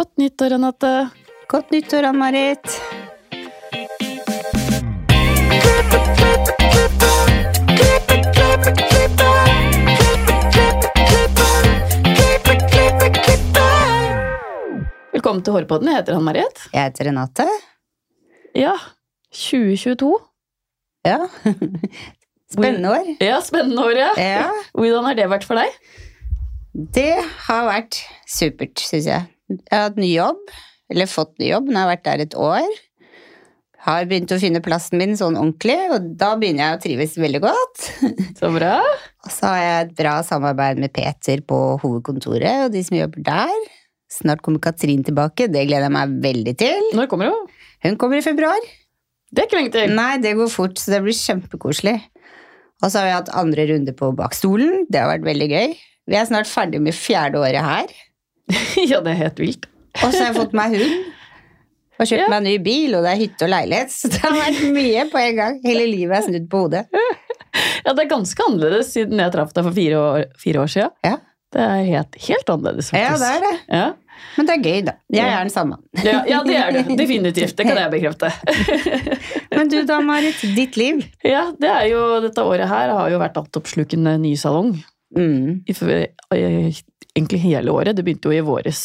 Godt nyttår, Renate. Godt nyttår, Ann-Marit. Velkommen til Hårpodden. Jeg heter Ann-Marit. Jeg heter Renate. Ja, 2022. Ja. Spennende år. Ja, spennende år, ja. Ja. Hvordan har det vært for deg? Det har vært supert, syns jeg. Jeg har hatt ny jobb. Eller fått ny jobb. Nå har vært der et år. Har begynt å finne plassen min sånn ordentlig, og da begynner jeg å trives veldig godt. Så bra. Og så har jeg et bra samarbeid med Peter på hovedkontoret og de som jobber der. Snart kommer Katrin tilbake, det gleder jeg meg veldig til. Når kommer hun? Hun kommer i februar. Det er ikke lenge til. Nei, det går fort, så det blir kjempekoselig. Og så har vi hatt andre runde på bakstolen, det har vært veldig gøy. Vi er snart ferdig med fjerde året her. ja, det er helt vilt. Og så har jeg fått meg hund. Og kjøpt Ja. meg ny bil, og det er hytte og leilighet. Så det har vært mye på en gang. Hele livet er snudd på hodet. Ja, det er ganske annerledes siden jeg traff deg for fire år, fire år siden. Ja. Det er helt, helt annerledes, faktisk. Ja, det er det. Ja. Men det er gøy, da. Jeg er den samme. Ja, ja, det er det. Definitivt. Det kan jeg bekrefte. Men du da, Marit. Ditt liv? Ja, det er jo, Dette året her har jo vært altoppslukende ny salong. Mm. I, egentlig hele året. Det begynte jo i våres.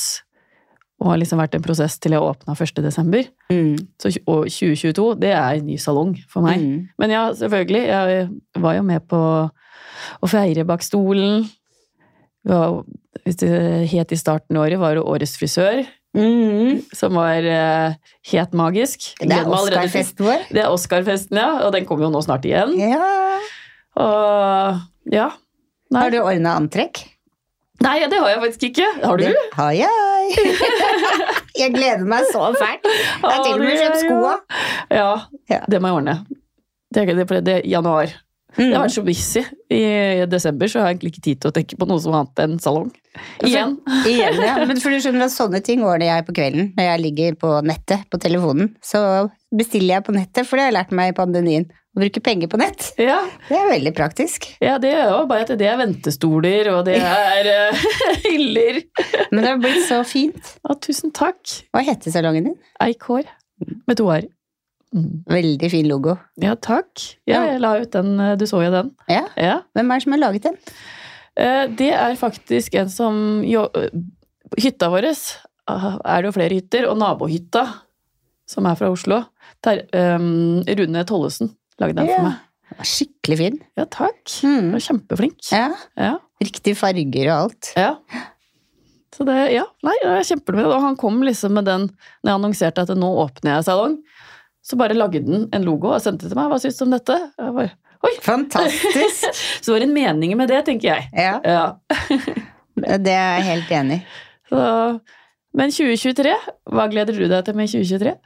Og har liksom vært en prosess til jeg åpna 1. desember. Mm. Så, og 2022, det er ny salong for meg. Mm. Men ja, selvfølgelig. Jeg var jo med på å feire bak stolen. Var- Hvis det het i starten av året, var det Årets frisør. Mm. Som var uh, helt magisk. Det er Oscar-festen vår. Det er Oscar-festen, ja. Og den kommer jo nå snart igjen. Ja. Og ja. Nei. Har du ordna antrekk? Nei, det har jeg faktisk ikke. Har du? Det har jeg. jeg gleder meg så fælt. Jeg har til og med kjøpt skoa. Ja, Ja. det må jeg ordne. Det er, det, det er januar. Mm. Jeg har vært så busy i desember, så jeg har egentlig ikke tid til å tenke på noe som annet enn salong. Igjen. Igjen, ja. Men for du skjønner at sånne ting ordner jeg på kvelden når jeg ligger på nettet på telefonen. Så bestiller jeg på nettet, for det har jeg lært meg i pandemien. Å bruke penger på nett. Ja, Det er veldig praktisk. ja, det er jo bare at det er ventestoler, og det er eh, hyller. Men det har blitt så fint. Ja, tusen takk. Hva heter salongen din? Eikår. Med to r. Mm. Veldig fin logo. Ja, takk. Ja, jeg la ut den. eh, Du så jo den. Ja. Ja. Hvem er det som har laget den? Eh, Det er faktisk en som Hytta vår er det jo flere hytter, og nabohytta, som er fra Oslo, der, um, Rune Tollesen lagde den yeah. for meg. Skikkelig fin. Ja, takk. Du Mm. er kjempeflink. Ja. Ja. Riktige farger og alt. ja. Så det, ja, nei, jeg er kjempefornøyd. Og han kom liksom med den når jeg annonserte at nå åpner jeg salong. Så bare lagde den en logo og sendte til meg. Hva syns du om dette? Jeg bare, Oi! Fantastisk! Så var det en mening med det, tenker jeg. Ja, Ja. det er jeg helt enig i. Men 2023, hva gleder du deg til med 2023?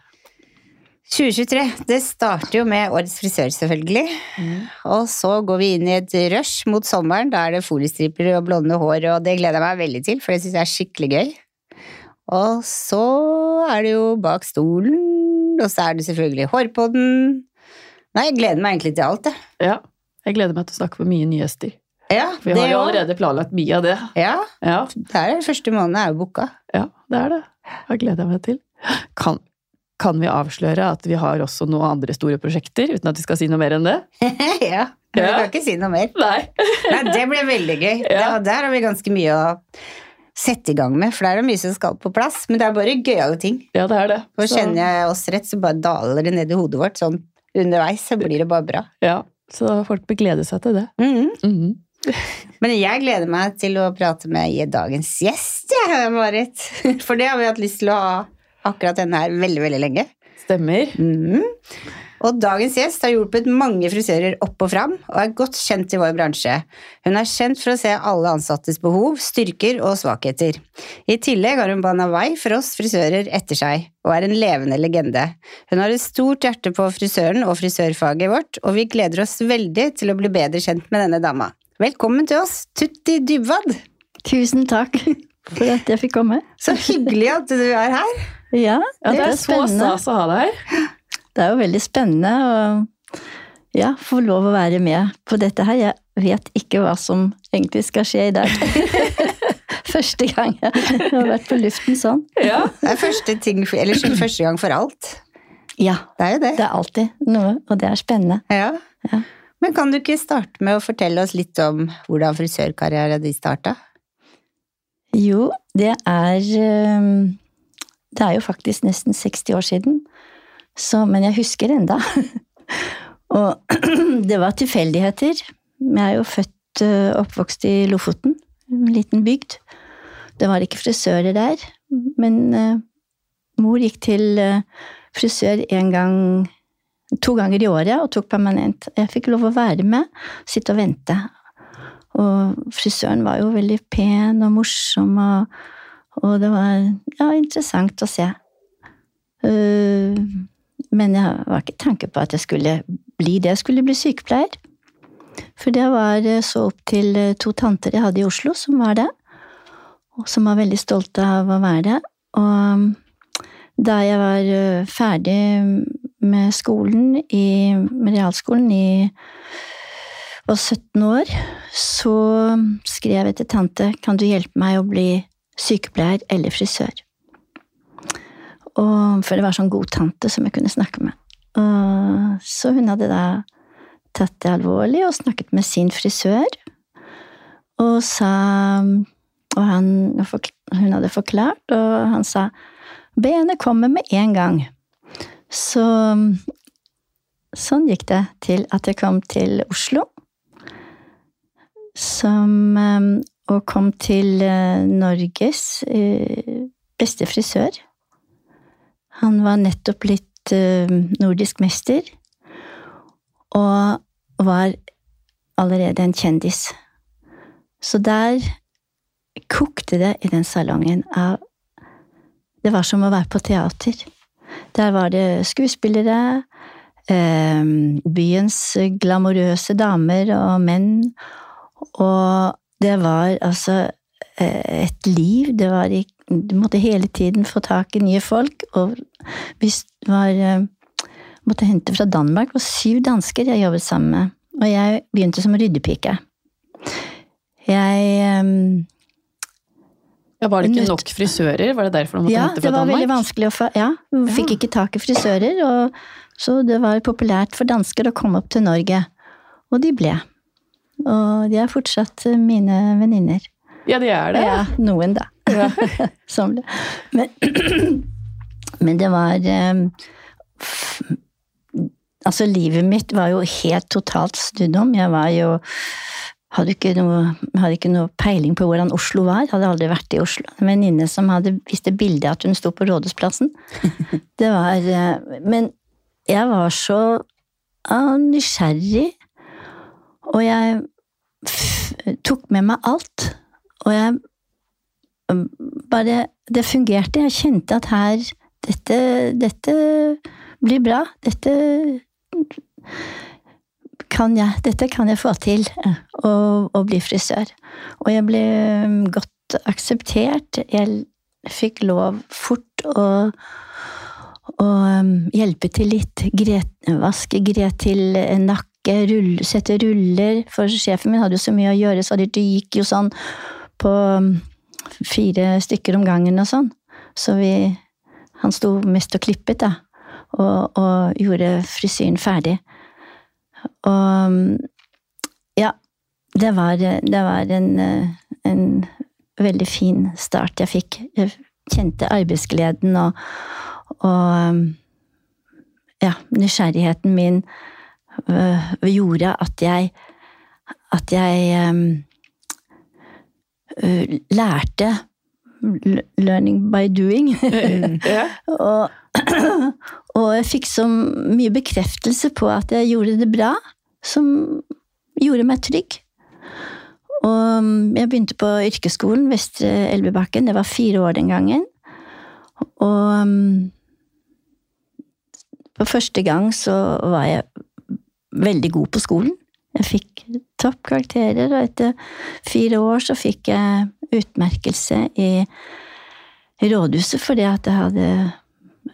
2023, det starter jo med Årets frisør, selvfølgelig. Og så går vi inn i et rush mot sommeren. Da er det foliestriper og blonde hår, og det gleder jeg meg veldig til, for det syns jeg er skikkelig gøy. Og så er det jo Bak stolen, og så er det selvfølgelig Hårpodden. Nei, jeg gleder meg egentlig til alt, jeg. Ja, jeg gleder meg til å snakke med mye nye gjester. Ja, vi har jo allerede planlagt mye av det. Ja, Ja, det er det første måneden er jo booka. ja det er det. Det gleder jeg meg til. Kan, kan vi avsløre at vi har også noen andre store prosjekter, uten at vi skal si noe mer enn det? ja, Vi Ja. kan ikke si noe mer. Nei. Nei, det blir veldig gøy. Ja. Der, der har vi ganske mye å sette i gang med, for der er det mye som skal på plass. Men det er bare gøyale ting. Ja, det er det. For Så- kjenner jeg oss rett, så bare daler det ned i hodet vårt sånn underveis, så blir det bare bra. Ja, så folk bør glede seg til det. Mhm. -hmm. Men jeg gleder meg til å prate med dagens gjest, jeg, Marit. For det har vi hatt lyst til å ha akkurat denne her veldig, veldig lenge. Stemmer. Mm. Og dagens gjest har hjulpet mange frisører opp og fram, og er godt kjent i vår bransje. Hun er kjent for å se alle ansattes behov, styrker og svakheter. I tillegg har hun bana vei for oss frisører etter seg, og er en levende legende. Hun har et stort hjerte på frisøren og frisørfaget vårt, og vi gleder oss veldig til å bli bedre kjent med denne dama. Velkommen til oss, Tutti Dybwad! Tusen takk for at jeg fikk komme. Så hyggelig at du er her. Ja, Ja, det dette er så stas å ha deg her. Det er jo veldig spennende å ja, få lov å være med på dette her. Jeg vet ikke hva som egentlig skal skje i dag. Første gang jeg har vært på luften sånn. Ja. Det er første, ting, eller første gang for alt. Ja, Det er jo det. det er alltid noe, og det er spennende. Ja. Ja. Men kan du ikke starte med å fortelle oss litt om hvordan frisørkarrieren din starta? Jo, det er øhm, Det er jo faktisk nesten 60 år siden, så, men jeg husker enda. og det var tilfeldigheter. Jeg er jo født øh, oppvokst i Lofoten, en liten bygd. Det var ikke frisører der, men øh, mor gikk til øh, frisør en gang To ganger i året og tok permanent. Jeg fikk lov å være med, sitte og vente. Og frisøren var jo veldig pen og morsom, og, og det var ja, interessant å se. Eh, men jeg var ikke tanke på at jeg skulle bli det. Jeg skulle bli sykepleier. For det var eh, så opp til eh, to tanter jeg hadde i Oslo som var det, og som var veldig stolte av å være det. Og da jeg var ferdig med skolen i med realskolen i var 17 år, så skrev jeg til tante kan du hjelpe meg å bli sykepleier eller frisør. Og, for det var sånn god tante som jeg kunne snakke med. Og, så hun hadde da tatt det alvorlig og snakket med sin frisør, og sa Og han, hun hadde forklart, og han sa benet kommer med en gang. Så sånn gikk det til at jeg kom til Oslo. Som Og kom til eh, Norges eh, beste frisør. Han var nettopp blitt eh, nordisk mester. Og var allerede en kjendis. Så der kokte det i den salongen av Det var som å være på teater. Der var det skuespillere, byens glamorøse damer og menn, og det var altså eh, et liv. Det var Du måtte hele tiden få tak i nye folk, og hvis det var eh, Måtte hente fra Danmark. Det var syv dansker jeg jobbet sammen med, og jeg begynte som ryddepike. Jeg um, Ja, var det ikke Nødt- nok frisører? Var det derfor du måtte ja, hente det fra var Danmark? veldig vanskelig å få Ja, fikk Ja. ikke tak i frisører, og så det var populært for dansker å komme opp til Norge. Og de ble. Og de er fortsatt mine venninner. Ja, de er det. Ja, noen, da. Ja. Men, men det var eh, Altså, livet mitt var jo helt totalt snudd om. Jeg var jo hadde ikke, noe, hadde ikke noe peiling på hvordan Oslo var. Hadde aldri vært i Oslo. En venninne som hadde viste bilde av at hun sto på Rådhusplassen. Det var eh, Men jeg var så ah, nysgjerrig, og jeg tok med meg alt. Og jeg bare Det fungerte. Jeg kjente at her Dette, dette blir bra. Dette kan jeg, dette kan jeg få til, å, bli frisør. Og jeg ble godt akseptert. Jeg fikk lov fort å, å hjelpe til litt. Gret, vaske gret til en rull, sette ruller. For sjefen min hadde jo så mye å gjøre, så det gikk jo sånn på um, fire stykker om gangen og sånn. Så vi Han sto mest og klippet, da. Og, og gjorde frisyren ferdig. Og ja, det var, det var en, en veldig fin start jeg fikk. Jeg kjente arbeidsgleden og, og ja, nysgjerrigheten min øh, gjorde at jeg at jeg øh, lærte learning by doing. Og, og jeg fikk så mye bekreftelse på at jeg gjorde det bra, som gjorde meg trygg. Og jeg begynte på yrkesskolen Vestre Elvebakken, det var fire år den gangen. Og på første gang så var jeg veldig god på skolen. Jeg fikk toppkarakterer, og etter fire år så fikk jeg utmerkelse i rådhuset fordi at jeg hadde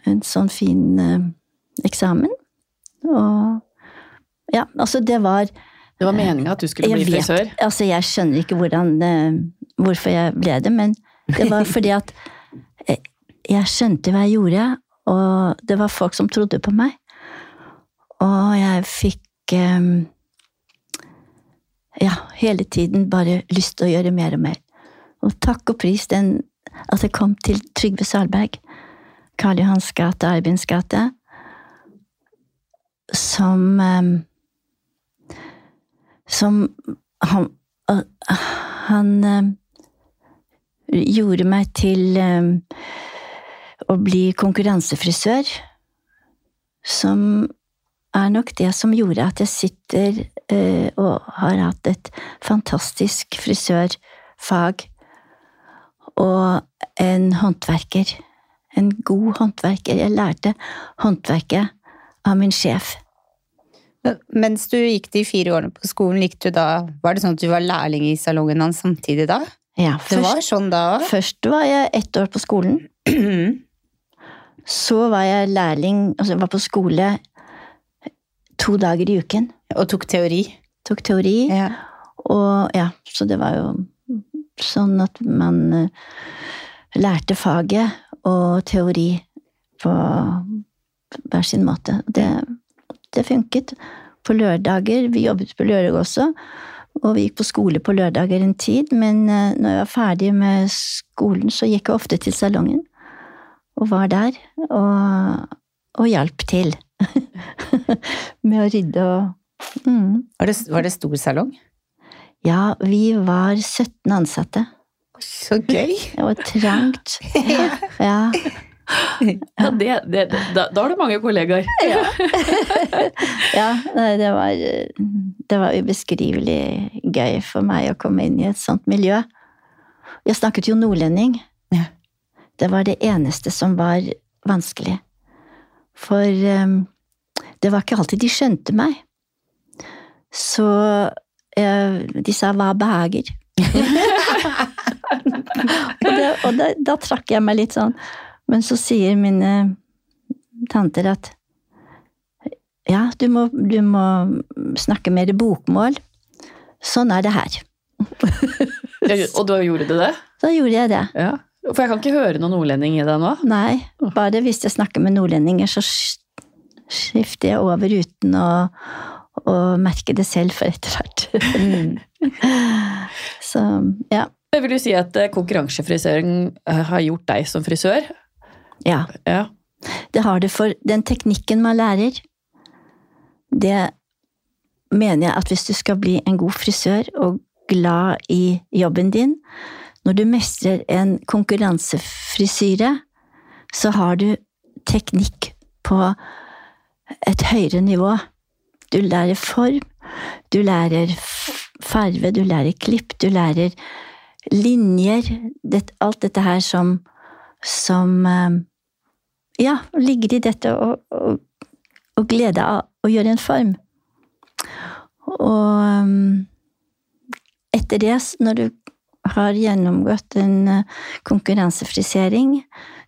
en sånn fin eh, eksamen. Og ja, altså det var Det var meninga at du skulle bli vet, frisør? altså jeg skjønner ikke hvordan eh, hvorfor jeg ble det, men det var fordi at jeg, jeg skjønte hva jeg gjorde, og det var folk som trodde på meg. Og jeg fikk eh, ja, hele tiden bare lyst til å gjøre mer og mer. Og takk og pris den, at jeg kom til Trygve Salberg, Karl Johans gate, Arbins gate, som eh, Som han, uh, han gjorde meg til å bli konkurransefrisør, som er nok det som gjorde at jeg sitter uh, og har hatt et fantastisk frisørfag og en håndverker. En god håndverker. Jeg lærte håndverket av min sjef. Mens du gikk de fire årene på skolen, gikk du da Var det sånn at du var lærling i salongen hans samtidig da? Ja, Det var sånn da òg? Først var jeg ett år på skolen. Så var jeg lærling, altså jeg var på skole to dager i uken. Og tok teori? Tok teori. Ja. Og ja, så det var jo sånn at man eh, lærte faget og teori på hver sin måte. Det, det funket. På lørdager, vi jobbet på lørdag også, og vi gikk på skole på lørdager en tid, men eh, når jeg var ferdig med skolen, så gikk jeg ofte til salongen. Og var der, og, og hjalp til. med å rydde og mm. Var, det, var det stor salong? Ja, vi var 17 ansatte. Så gøy! Det var trangt. Ja. Ja, det, det, da, da har du mange kollegaer. ja, ja det var, det var ubeskrivelig gøy for meg å komme inn i et sånt miljø. Jeg snakket jo nordlending. Det var det eneste som var vanskelig. For um, det var ikke alltid de skjønte meg. Så uh, de sa 'hva behager'? og det, og da, da trakk jeg meg litt sånn. Men så sier mine tanter at ja, du må, du må snakke mer bokmål. Sånn er det her. Og da gjorde du det? Da gjorde jeg det. Ja. For jeg kan ikke høre noen nordlending i deg nå. Nei, bare hvis jeg snakker med nordlendinger, så skifter jeg over uten å, å merke det selv for etter hvert. så ja. Vil du si at konkurransefrisøring eh, har gjort deg som frisør? Ja. Ja. Det har det for den teknikken man lærer. Det mener jeg at hvis du skal bli en god frisør og glad i jobben din, når du mestrer en konkurransefrisyre, så har du teknikk på et høyere nivå. Du lærer form, du lærer farve, du lærer klipp, du lærer linjer. Alt dette her som, som ja, ligger i dette og, glede av å gjøre en form. Og etter det, når du har gjennomgått en konkurransefrisering,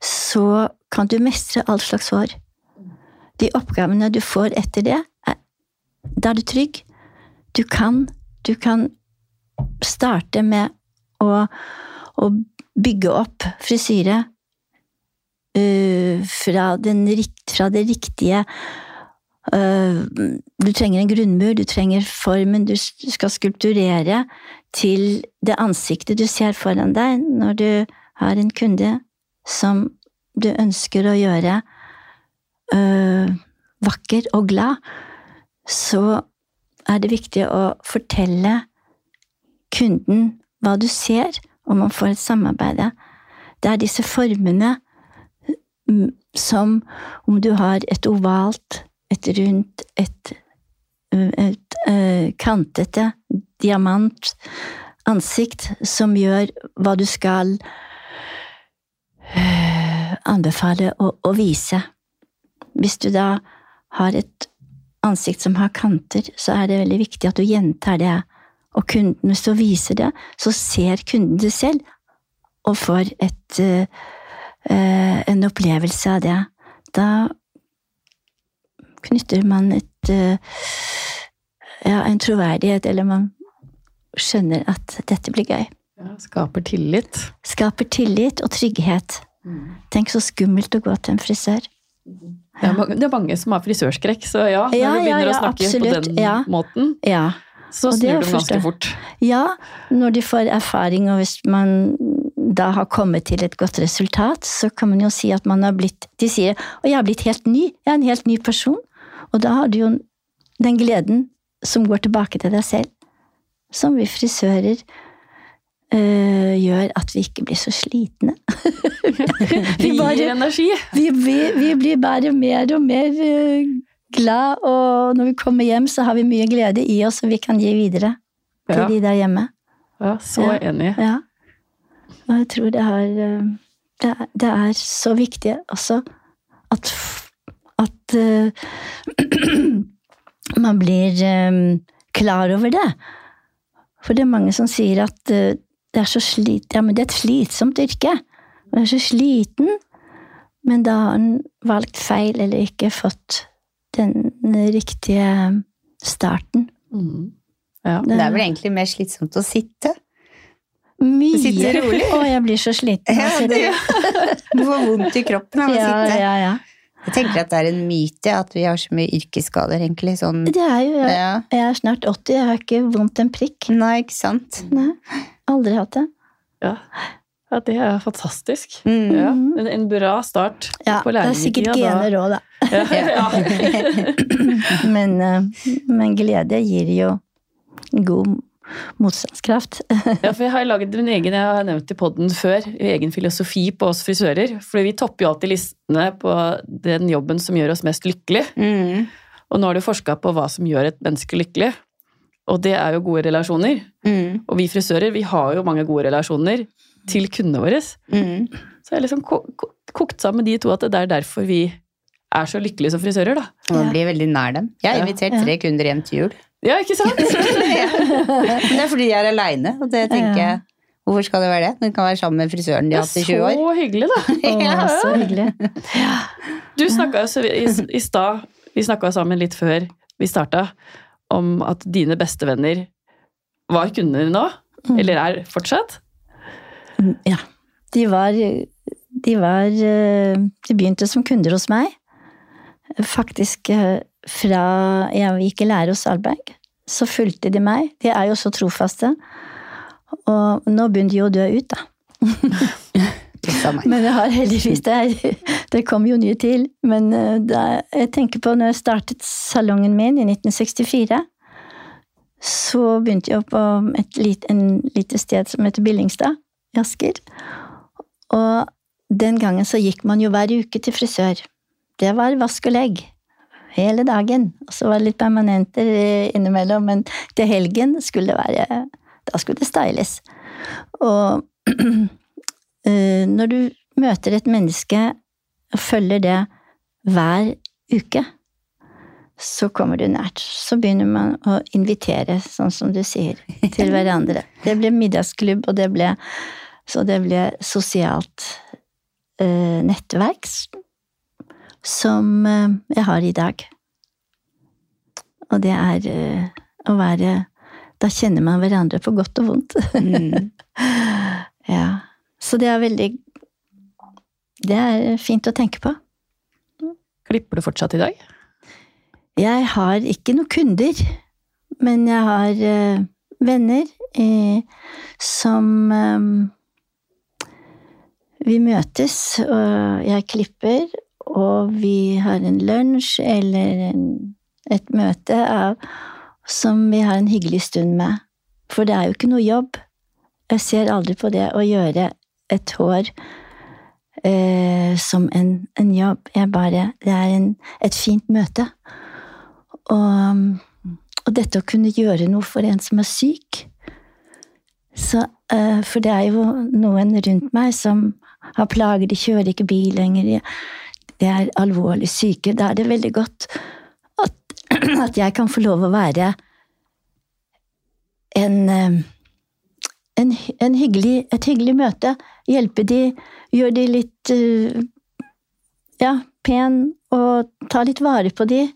så kan du mestre all slags hår. De oppgavene du får etter det, da er du trygg. Du kan, du kan starte med å, å bygge opp frisyre uh, fra, den, fra, det riktige uh, Du trenger en grunnmur, du trenger formen du skal skulpturere, til det ansiktet du ser foran deg når du har en kunde som du ønsker å gjøre øh, vakker og glad, så er det viktig å fortelle kunden hva du ser, og man får et samarbeid. Det er disse formene som om du har et ovalt, et rundt, et, et, et uh, kantete diamant ansikt som gjør hva du skal uh, anbefale å, å vise. Hvis du da har et ansikt som har kanter, så er det veldig viktig at du gjentar det. Og kunden, hvis du viser det, så ser kunden det selv, og får et, uh, en opplevelse av det. Da knytter man et uh, ja, en troverdighet, eller man skjønner at dette blir gøy. Ja, skaper tillit. Skaper tillit og trygghet. Tenk så skummelt å gå til en frisør. Det er, mange, det er mange som har frisørskrekk, så ja, når Ja, du begynner ja, ja, å snakke absolutt, på den ja. måten, Ja. så snur de ganske fort. Ja, når de får erfaring, og hvis man da har kommet til et godt resultat, så kan man jo si at man har blitt De sier 'Å, jeg har blitt helt ny. Jeg er en helt ny person'. Og da har du jo den gleden som går tilbake til deg selv, som vi frisører øh, gjør at vi ikke blir så slitne. vi, bare- gir energi. Vi, vi, vi blir bare mer og mer øh, glad, og når vi kommer hjem, så har vi mye glede i oss, og vi kan gi videre til Ja, de der hjemme. ja så Ja. enig. Ja. Og jeg tror det har eh, Det det er så viktig også at, at uh, man blir um, klar over det. For det er mange som sier at eh, det er så slit, ja, men det er et slitsomt yrke. Man er så sliten, men da har man valgt feil eller ikke fått den riktige starten. Mm. Ja. Det er vel egentlig mer slitsomt å sitte. Mye. Sitte rolig. Å, jeg blir så sliten. Ja, sitte. du får vondt i kroppen av å ja, sitte. ja, ja. Jeg tenker at det er en myte at vi har så mye yrkesskader, egentlig. Sånn, Det er jo, jeg, ja. jeg er snart 80, jeg har ikke vondt en prikk. Nei, ikke sant? Nei, aldri hatt det. Ja. ja, det er fantastisk. Mm. Ja, en, en bra start Ja, på det er sikkert da. gener òg, da. Ja, ja. Men, eh, men glede gir jo god motstandskraft. Ja, for jeg har laget min egen, jeg har nevnt i podden før, egen filosofi på oss frisører. For vi topper jo alltid listene på den jobben som gjør oss mest lykkelig. Mm. Og nå har du forska på hva som gjør et menneske lykkelig. Og det er jo gode relasjoner. Mm. Og vi frisører, vi har jo mange gode relasjoner til kundene våre. Mm. Så jeg har liksom ko- ko- kokt sammen de to at det er derfor vi er så lykkelige som frisører, da. Man blir veldig nær dem. Jeg har invitert tre kunder hjem til jul. Ja, ikke sant? Det er fordi de er aleine, og det tenker jeg Hvorfor skal det være det? Hun kan være sammen med frisøren de har hatt i 20 år. så hyggelig, da. Å, så hyggelig. Du snakka jo i, i stad, vi snakka sammen litt før vi starta, om at dine bestevenner var kunder nå. Mm. Eller er fortsatt. Ja. De var, de var eh, De begynte som kunder hos meg. Faktisk eh, fra jeg gikk i lære hos Alberg, så fulgte de meg. De er jo så trofaste. Og nå begynner de jo å dø ut, da. Men jeg har heldigvis det. er- Det kom jo nye til. Men eh, da, jeg tenker på når jeg startet salongen min i 1964, så begynte jeg på et lit, en lite sted som heter Billingstad i Asker. Og den gangen så gikk man jo hver uke til frisør. Det var vask og legg. Hele dagen. Og så var det litt permanenter eh, innimellom, men til helgen skulle det være Da skulle det styles. Og eh, når du møter et menneske og følger det hver uke, så kommer du nært. Så begynner man å invitere, sånn som du sier, til hverandre. Det ble middagsklubb, og det ble, så det ble sosialt eh, nettverk som eh, jeg har i dag. Og det er eh, å være Da kjenner man hverandre på godt og vondt. Mm. Ja. Så det er veldig Det er fint å tenke på. Klipper du fortsatt i dag? Jeg har ikke noen kunder, men jeg har uh, venner eh, som um, Vi møtes, og jeg klipper, og vi har en lunsj eller en, et møte av, som vi har en hyggelig stund med. For det er jo ikke noe jobb. Jeg ser aldri på det å gjøre et hår eh, som en, en jobb. Jeg bare, det er en, et fint møte. Og, og dette å kunne gjøre noe for en som er syk så, eh, For det er jo noen rundt meg som har plager, de kjører ikke bil lenger, de, de er alvorlig syke. Da er det veldig godt at, at jeg kan få lov å være en, eh, en, en hyggelig, et hyggelig møte. Hjelpe de, gjøre de litt eh, ja, pen, og ta litt vare på de.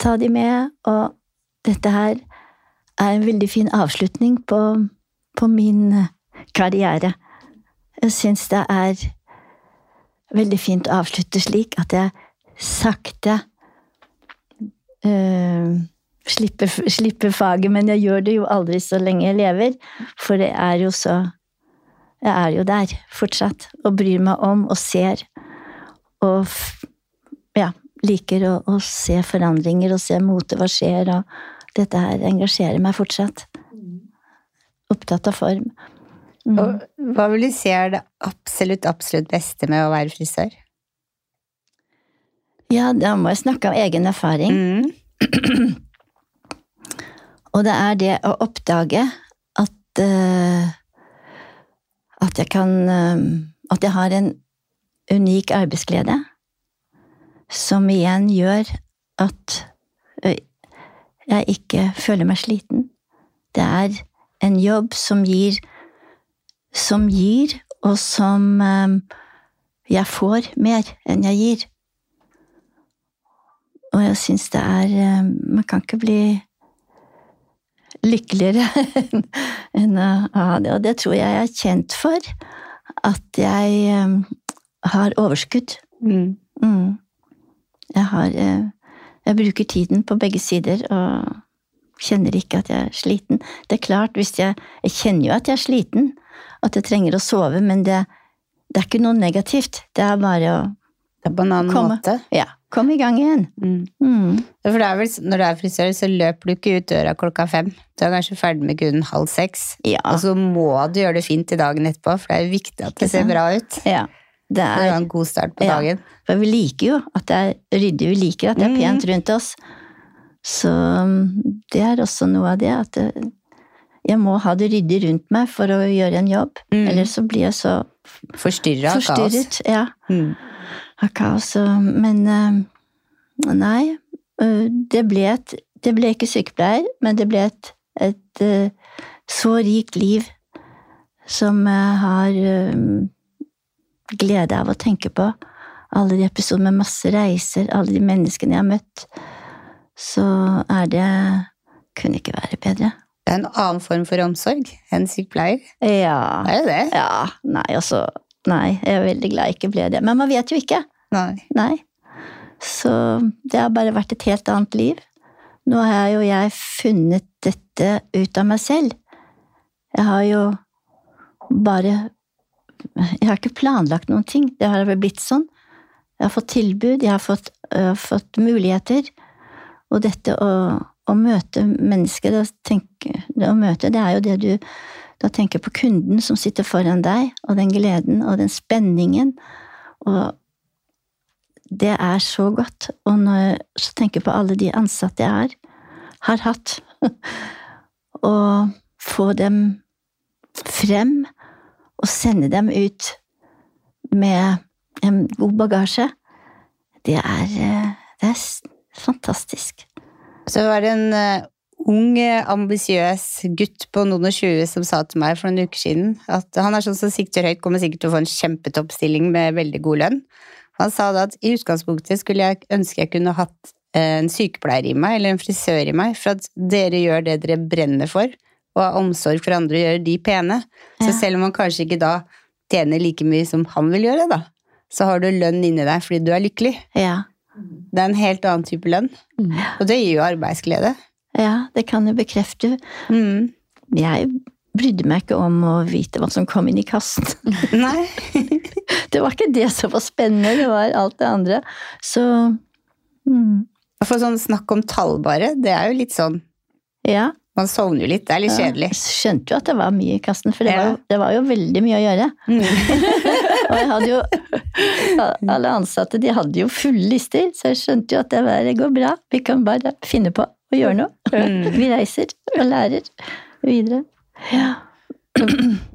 Ta de med, og dette her er en veldig fin avslutning på, på min eh, karriere. Jeg syns det er veldig fint å avslutte slik at jeg sakte eh, slipper, slipper faget, men jeg gjør det jo aldri så lenge jeg lever, for det er jo så Jeg er jo der fortsatt, og bryr meg om og ser, og ja, liker å, å se forandringer og se mote, hva skjer, og dette her engasjerer meg fortsatt. Opptatt av form. Mm. Og hva vil du si er det absolutt, absolutt beste med å være frisør? Ja, da må jeg snakke av egen erfaring. Mm. Og det er det å oppdage at uh, At jeg kan uh, At jeg har en unik arbeidsglede. Som igjen gjør at jeg ikke føler meg sliten. Det er en jobb som gir Som gir, og som eh, jeg får mer enn jeg gir. Og jeg syns det er eh, Man kan ikke bli lykkeligere enn å ha det. Og det tror jeg jeg er kjent for. At jeg eh, har overskudd. Mm. Mm. Jeg har eh, Jeg bruker tiden på begge sider og kjenner ikke at jeg er sliten. Det er klart, hvis jeg Jeg kjenner jo at jeg er sliten, at jeg trenger å sove, men det, det er ikke noe negativt. Det er bare å Det er på en annen Komme. måte. ja, Kom i gang igjen. Mm. Mm. For det er vel, når du er frisør, så løper du ikke ut døra klokka fem. Du er kanskje ferdig med kunden halv seks. Ja. Og så må du gjøre det fint i dagen etterpå, for det er jo viktig at det ser bra ut. ja. Det For å er en god start på Ja. dagen. For vi liker jo at det er ryddig, vi liker at det er Mhm. pent rundt oss. Så um, det er også noe av det at det, jeg må ha det ryddig rundt meg for å gjøre en jobb. Mm. Eller så blir jeg så Forstyrra av kaos. Ja, Mm. av kaos. Men uh, nei, uh, det ble, et, det ble ikke sykepleier, men det ble et, et uh, så rikt liv som jeg har glede av å tenke på. Alle de episodene med masse reiser, alle de menneskene jeg har møtt. Så er det Kunne ikke være bedre. Det er en annen form for omsorg enn sykepleier. Ja. Er det det. Ja. Nei, altså Nei, jeg er veldig glad jeg ikke ble det. Men man vet jo ikke. Nei. Nei. Så det har bare vært et helt annet liv. Nå har jo jeg funnet dette ut av meg selv. Jeg har jo bare Jeg har ikke planlagt noen ting. Det har blitt sånn. Jeg har fått tilbud, jeg har fått, uh, fått muligheter. Og dette å, å møte mennesker, det å, tenke, det å møte, det er jo det du da tenker på kunden som sitter foran deg, og den gleden og den spenningen. Og det er så godt. Og når jeg tenker på alle de ansatte jeg har, har hatt, og få dem frem og sende dem ut med en god bagasje, det er, eh, det er fantastisk. Så var det en uh, ung, eh, ambisiøs gutt på noen og tjue som sa til meg for noen uker siden at han er sånn som sikter høyt, kommer sikkert til å få en kjempetoppstilling med veldig god lønn. Han sa da at i utgangspunktet skulle jeg ønske jeg kunne hatt eh, en sykepleier i meg, eller en frisør i meg, for at dere gjør det dere brenner for, og har omsorg for andre og gjør de pene. Så Ja. selv om han kanskje ikke da tjener like mye som han vil gjøre, da, så har du lønn inni deg fordi du er lykkelig. Ja, Det er en helt annen type lønn, Mm. og det gir jo arbeidsglede. ja det kan jeg bekrefte. Mm. Jeg brydde meg ikke om å vite hva som kom inn i kassen. Nei. Det var ikke det som var spennende, det var alt det andre. Så mm, For sånn snakk om tall bare, det er jo litt sånn ja. Man sovner jo litt, det er litt kjedelig. Jeg skjønte jo at det var mye i kassen, for det, Ja. var, jo, det var jo veldig mye å gjøre. Mm. Og jeg hadde jo Alle ansatte de hadde jo fulle lister, så jeg skjønte jo at det, var, går bra. Vi kan bare finne på å gjøre noe. Mm. Vi reiser og lærer videre. Ja.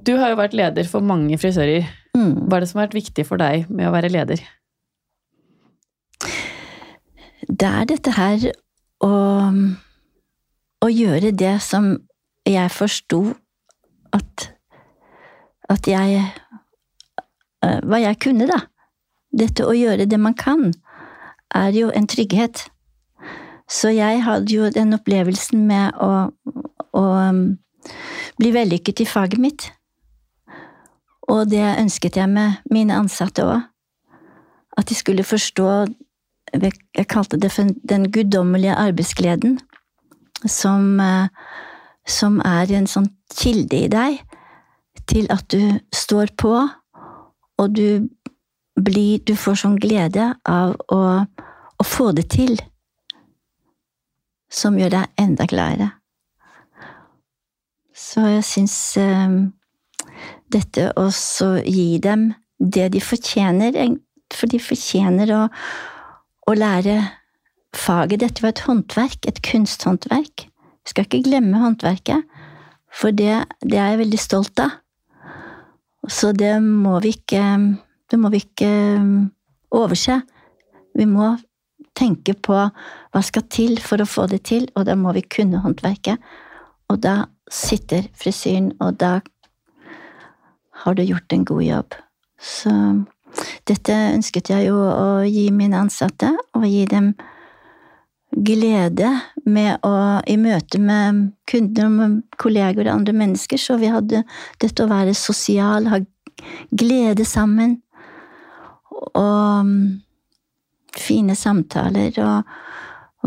Du har jo vært leder for mange frisører. Mm. Hva er det som har vært viktig for deg med å være leder? Det er dette her å, å gjøre det som jeg forsto at At jeg Hva jeg kunne, da. Dette å gjøre det man kan, er jo en trygghet. Så jeg hadde jo den opplevelsen med å, å um, bli vellykket i faget mitt. Og det ønsket jeg med mine ansatte òg. At de skulle forstå Jeg kalte det for den guddommelige arbeidsgleden. Som, eh, som er en sånn kilde i deg til at du står på, og du blir Du får sånn glede av å, å få det til. Som gjør deg enda gladere. Så jeg syns eh, dette også gi dem det de fortjener, for de fortjener å, å lære faget. Dette var et håndverk, et kunsthåndverk. Vi skal ikke glemme håndverket, for det, det er jeg veldig stolt av. Så det må vi ikke må vi ikke um, overse. Vi må tenke på hva skal til for å få det til, og da må vi kunne håndverket. Og da sitter frisyren, og da har du gjort en god jobb. Så dette ønsket jeg jo å gi mine ansatte, og gi dem glede med å I møte med kunder, med kolleger og andre mennesker, så vi hadde dette å være sosial, ha glede sammen, og fine samtaler, og,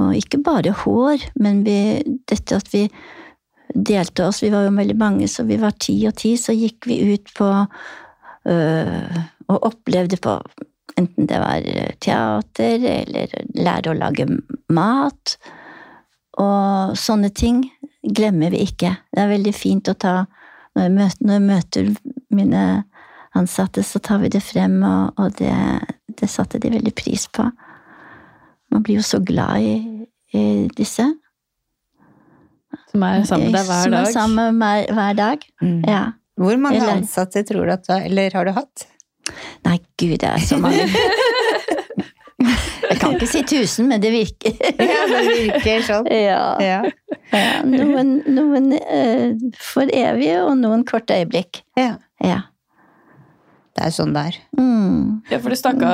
og ikke bare hår, men vi, dette at vi delte oss, vi var jo veldig mange, så vi var ti og ti, så gikk vi ut på øh, og opplevde på enten det var teater eller lære å lage mat. Og sånne ting glemmer vi ikke. Det er veldig fint å ta Når jeg møter, når jeg møter mine ansatte, så tar vi det frem, og, og det, det, satte de veldig pris på. Man blir jo så glad i, i disse. Som er sammen med deg hver dag? Som er sammen med hver dag, Mm. ja. Hvor mange Eller- ansatte tror du at du har, eller har du hatt? Nei, gud, det er så mange. Jeg kan ikke si tusen, men det virker. Ja, det virker sånn. Ja. Ja. Noen, noen eh, for evig, og noen korte øyeblikk. ja. Ja. Det er sånn det er. Mm. Ja, for du snakka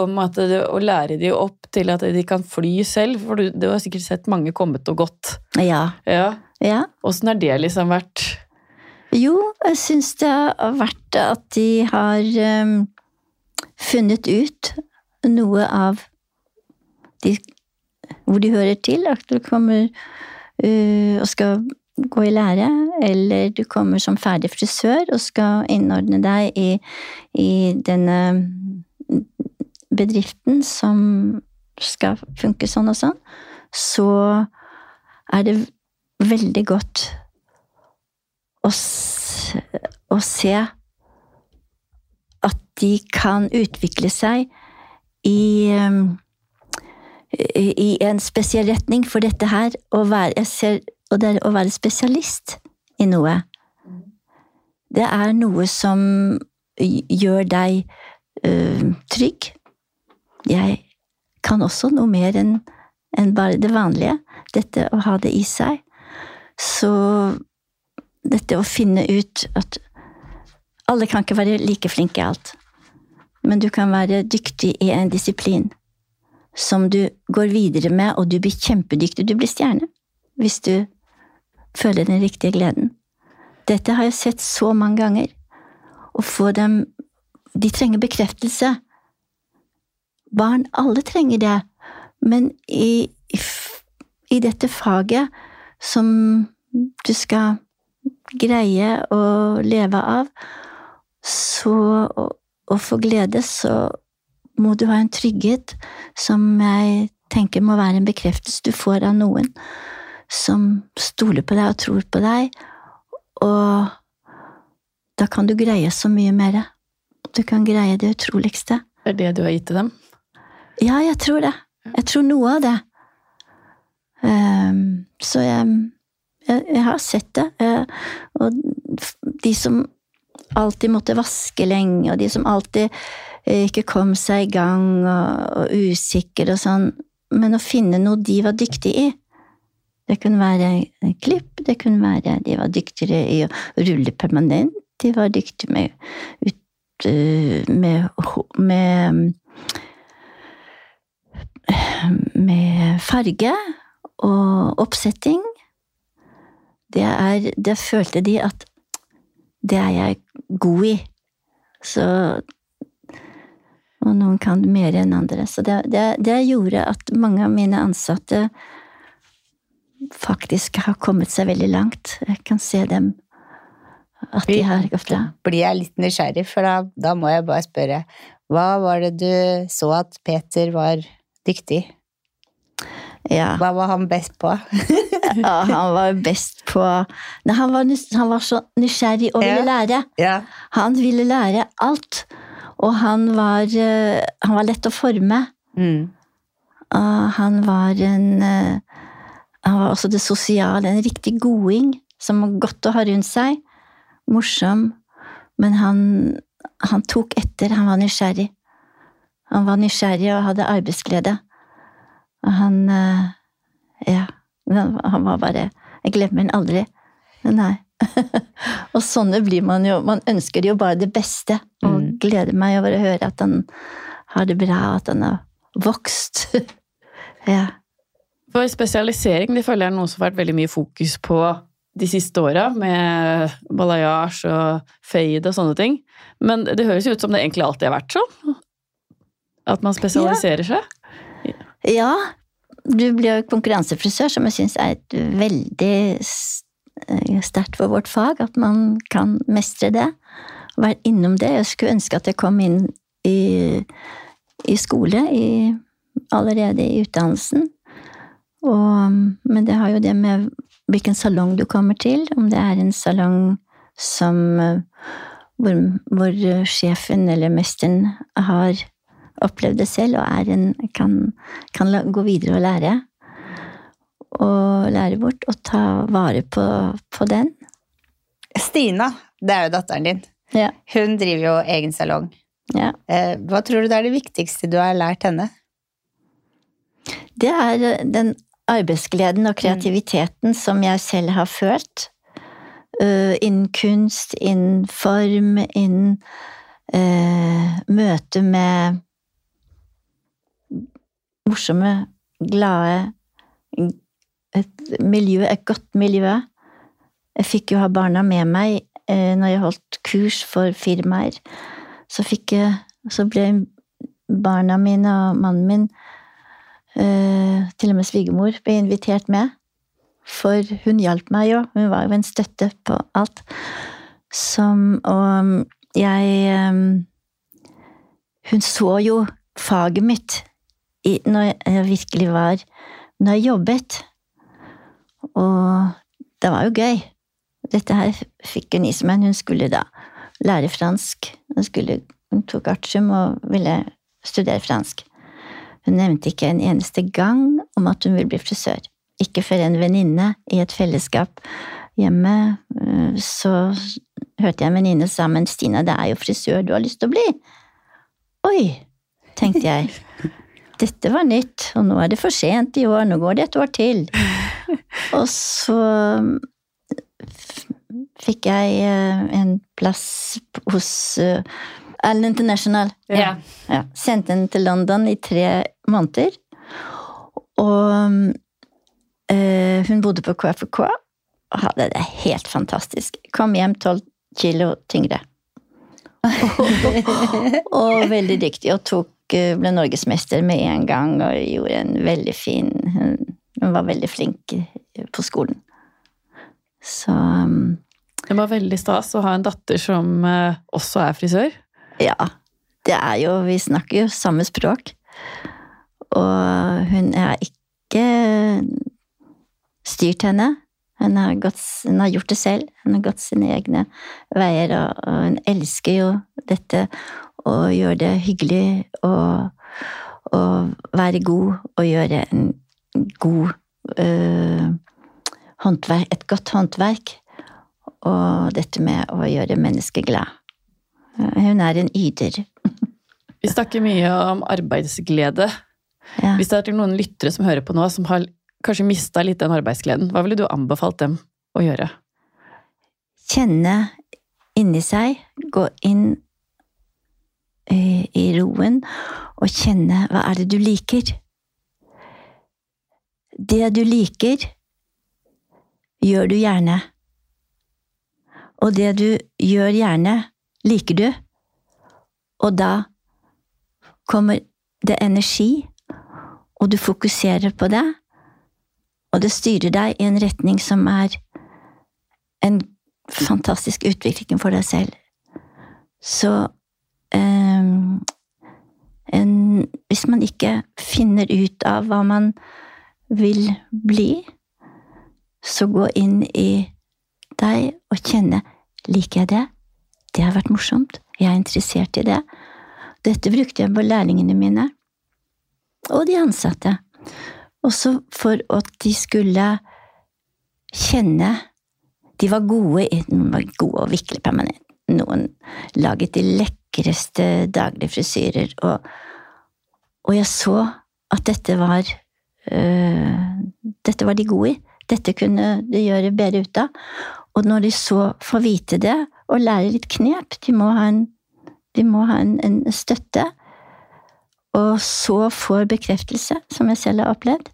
om at det, å lære de opp til at de kan fly selv, for du, du har sikkert sett mange kommet og gått. Ja. Ja. ja. Åssen har det liksom vært? Jo, jeg syns det har vært at de har um, funnet ut noe av de, hvor de hører til. At du kommer uh, og skal gå i lære, eller du kommer som ferdig frisør og skal innordne deg i, i denne bedriften som skal funke sånn og sånn, så er det veldig godt å, å se at de kan utvikle seg i, um, i i en spesiell retning. For dette her, å være, ser, og det er å være spesialist i noe, det er noe som gjør deg øh, trygg. Jeg kan også noe mer enn enn bare det vanlige. Dette å ha det i seg. Så dette å finne ut at alle kan ikke være like flinke i alt, men du kan være dyktig i en disiplin som du går videre med, og du blir kjempedyktig. Du blir stjerne hvis du føler den riktige gleden. Dette har jeg sett så mange ganger. Å få dem De trenger bekreftelse. Barn, alle trenger det, men i, i, i dette faget som du skal greie å leve av, så å, få glede, så må du ha en trygghet som jeg tenker må være en bekreftelse du får av noen som stoler på deg og tror på deg, og da kan du greie så mye mer. Du kan greie det utroligste. Det er det du har gitt til dem? Ja, jeg tror det. Jeg tror noe av det. Um, så jeg, jeg, jeg har sett det. eh, og de som alltid måtte vaske lenge, og de som alltid eh, ikke kom seg i gang, og, og usikker og sånn. Men å finne noe de var dyktige i. Det kunne være klipp, det kunne være de var dyktigere i å rulle permanent, de var dyktige med, ut, eh, med, med med farge og oppsetting. Det er Det følte de at det er jeg god i. Så Og noen kan mer enn andre. Så det, det, det gjorde at mange av mine ansatte faktisk har kommet seg veldig langt. Jeg kan se dem at de har gått langt. Blir jeg litt nysgjerrig, for da, da må jeg bare spørre. Hva var det du så at Peter var dyktig? Ja. Hva var han best på? ja, han var best på Nei, han, var, han var så nysgjerrig og ville lære. ja. Han ville lære alt. Og han var, eh, han var lett å forme. Mm. Og han var en eh, Han var også det sosiale, en riktig goding som var godt å ha rundt seg. Morsom. Men han, han tok etter, han var nysgjerrig. Han var nysgjerrig og hadde arbeidsglede. Og han eh, Ja. Han var bare Jeg glemmer han aldri. Nei. og sånne blir man jo Man ønsker jo bare det beste, og Mm. gleder meg over å høre at han har det bra, at han har vokst. ja. For spesialisering det føler jeg er noe som har vært veldig mye fokus på de siste åra, med balayage og fade og sånne ting. Men det høres jo ut som det egentlig alltid har vært sånn. At man spesialiserer seg. Ja, du blir jo konkurransefrisør, som jeg syns er et veldig eh, sterkt for vårt fag, at man kan mestre det. Være innom det. Jeg skulle ønske at jeg kom inn i, i skole i, allerede i utdannelsen. Og, men det har jo det med hvilken salong du kommer til, om det er en salong som eh, hvor, hvor sjefen eller mesteren har opplevd det selv og en, kan, kan gå videre og lære. Og lære bort og ta vare på, på den. Stina, det er jo datteren din. Ja. Hun driver jo egen salong. ja. Eh, hva tror du det er det viktigste du har lært henne? Det er eh, den arbeidsgleden og kreativiteten som jeg selv har følt. Uh, innen kunst, innen form, innen uh, møte med morsomme, glade Et miljø, et godt miljø. Jeg fikk jo ha barna med meg eh, når jeg holdt kurs for firmaer. Så jeg Så ble barna mine og mannen min Eh, til og med svigermor ble invitert med. For hun hjalp meg jo, hun var jo en støtte på alt. Som Og jeg eh, Hun så jo faget mitt i, når jeg virkelig var Når jeg jobbet. Og det var jo gøy. Dette her fikk hun i seg, men hun skulle da lære fransk. Hun, skulle, hun tok artium og ville studere fransk. Hun nevnte ikke en eneste gang om at hun ville bli frisør. Ikke før en venninne i et fellesskap hjemme, øh, så hørte jeg en venninne sa men Stina, det er jo frisør du har lyst til å bli. Oi, tenkte jeg. Dette var nytt, og nå er det for sent i år, nå går det et år til. Og så fikk jeg øh, en plass hos øh, Allen International. Ja. Ja, sendte henne til London i tre måneder. Og eh, hun bodde på KFK og hadde det helt fantastisk. Kom hjem tolv kilo tyngre. og veldig dyktig, og tok, eh, ble norgesmester med en gang og gjorde en veldig fin Hun, var veldig flink på skolen. Så um, Det var veldig stas å ha en datter som eh, også er frisør. Ja, det er jo Vi snakker jo samme språk. Og hun har ikke styrt henne. Hun har, gått, hun har gjort det selv. Hun har gått sine egne veier, og, og hun elsker jo dette å gjøre det hyggelig og, og være god og gjøre en god øh, håndverk, et godt håndverk. Og dette med å gjøre mennesket glad. Hun er en yder. Vi snakker mye om arbeidsglede. Ja. Hvis det er noen lyttere som hører på nå, som har kanskje mista litt den arbeidsgleden, hva ville du anbefalt dem å gjøre? Kjenne inni seg, gå inn i, i roen og kjenne hva er det du liker. Det du liker, gjør du gjerne. Og det du gjør gjerne, liker du. Og da kommer det energi, og du fokuserer på det, og det styrer deg i en retning som er en fantastisk utvikling for deg selv. Så eh, en, hvis man ikke finner ut av hva man vil bli, så gå inn i deg og kjenne liker jeg det? Det har vært morsomt. Jeg er interessert i det. Dette brukte jeg på lærlingene mine og de ansatte. Også for at de skulle kjenne De var gode, noen var gode å vikle permanent. Noen laget de lekreste daglige frisyrer, og, og jeg så at dette var øh, Dette var de gode i. Dette kunne de gjøre bedre ut av. Og når de så får vite det, og lærer litt knep, de må ha en, må ha en, en støtte, og så får bekreftelse, som jeg selv har opplevd,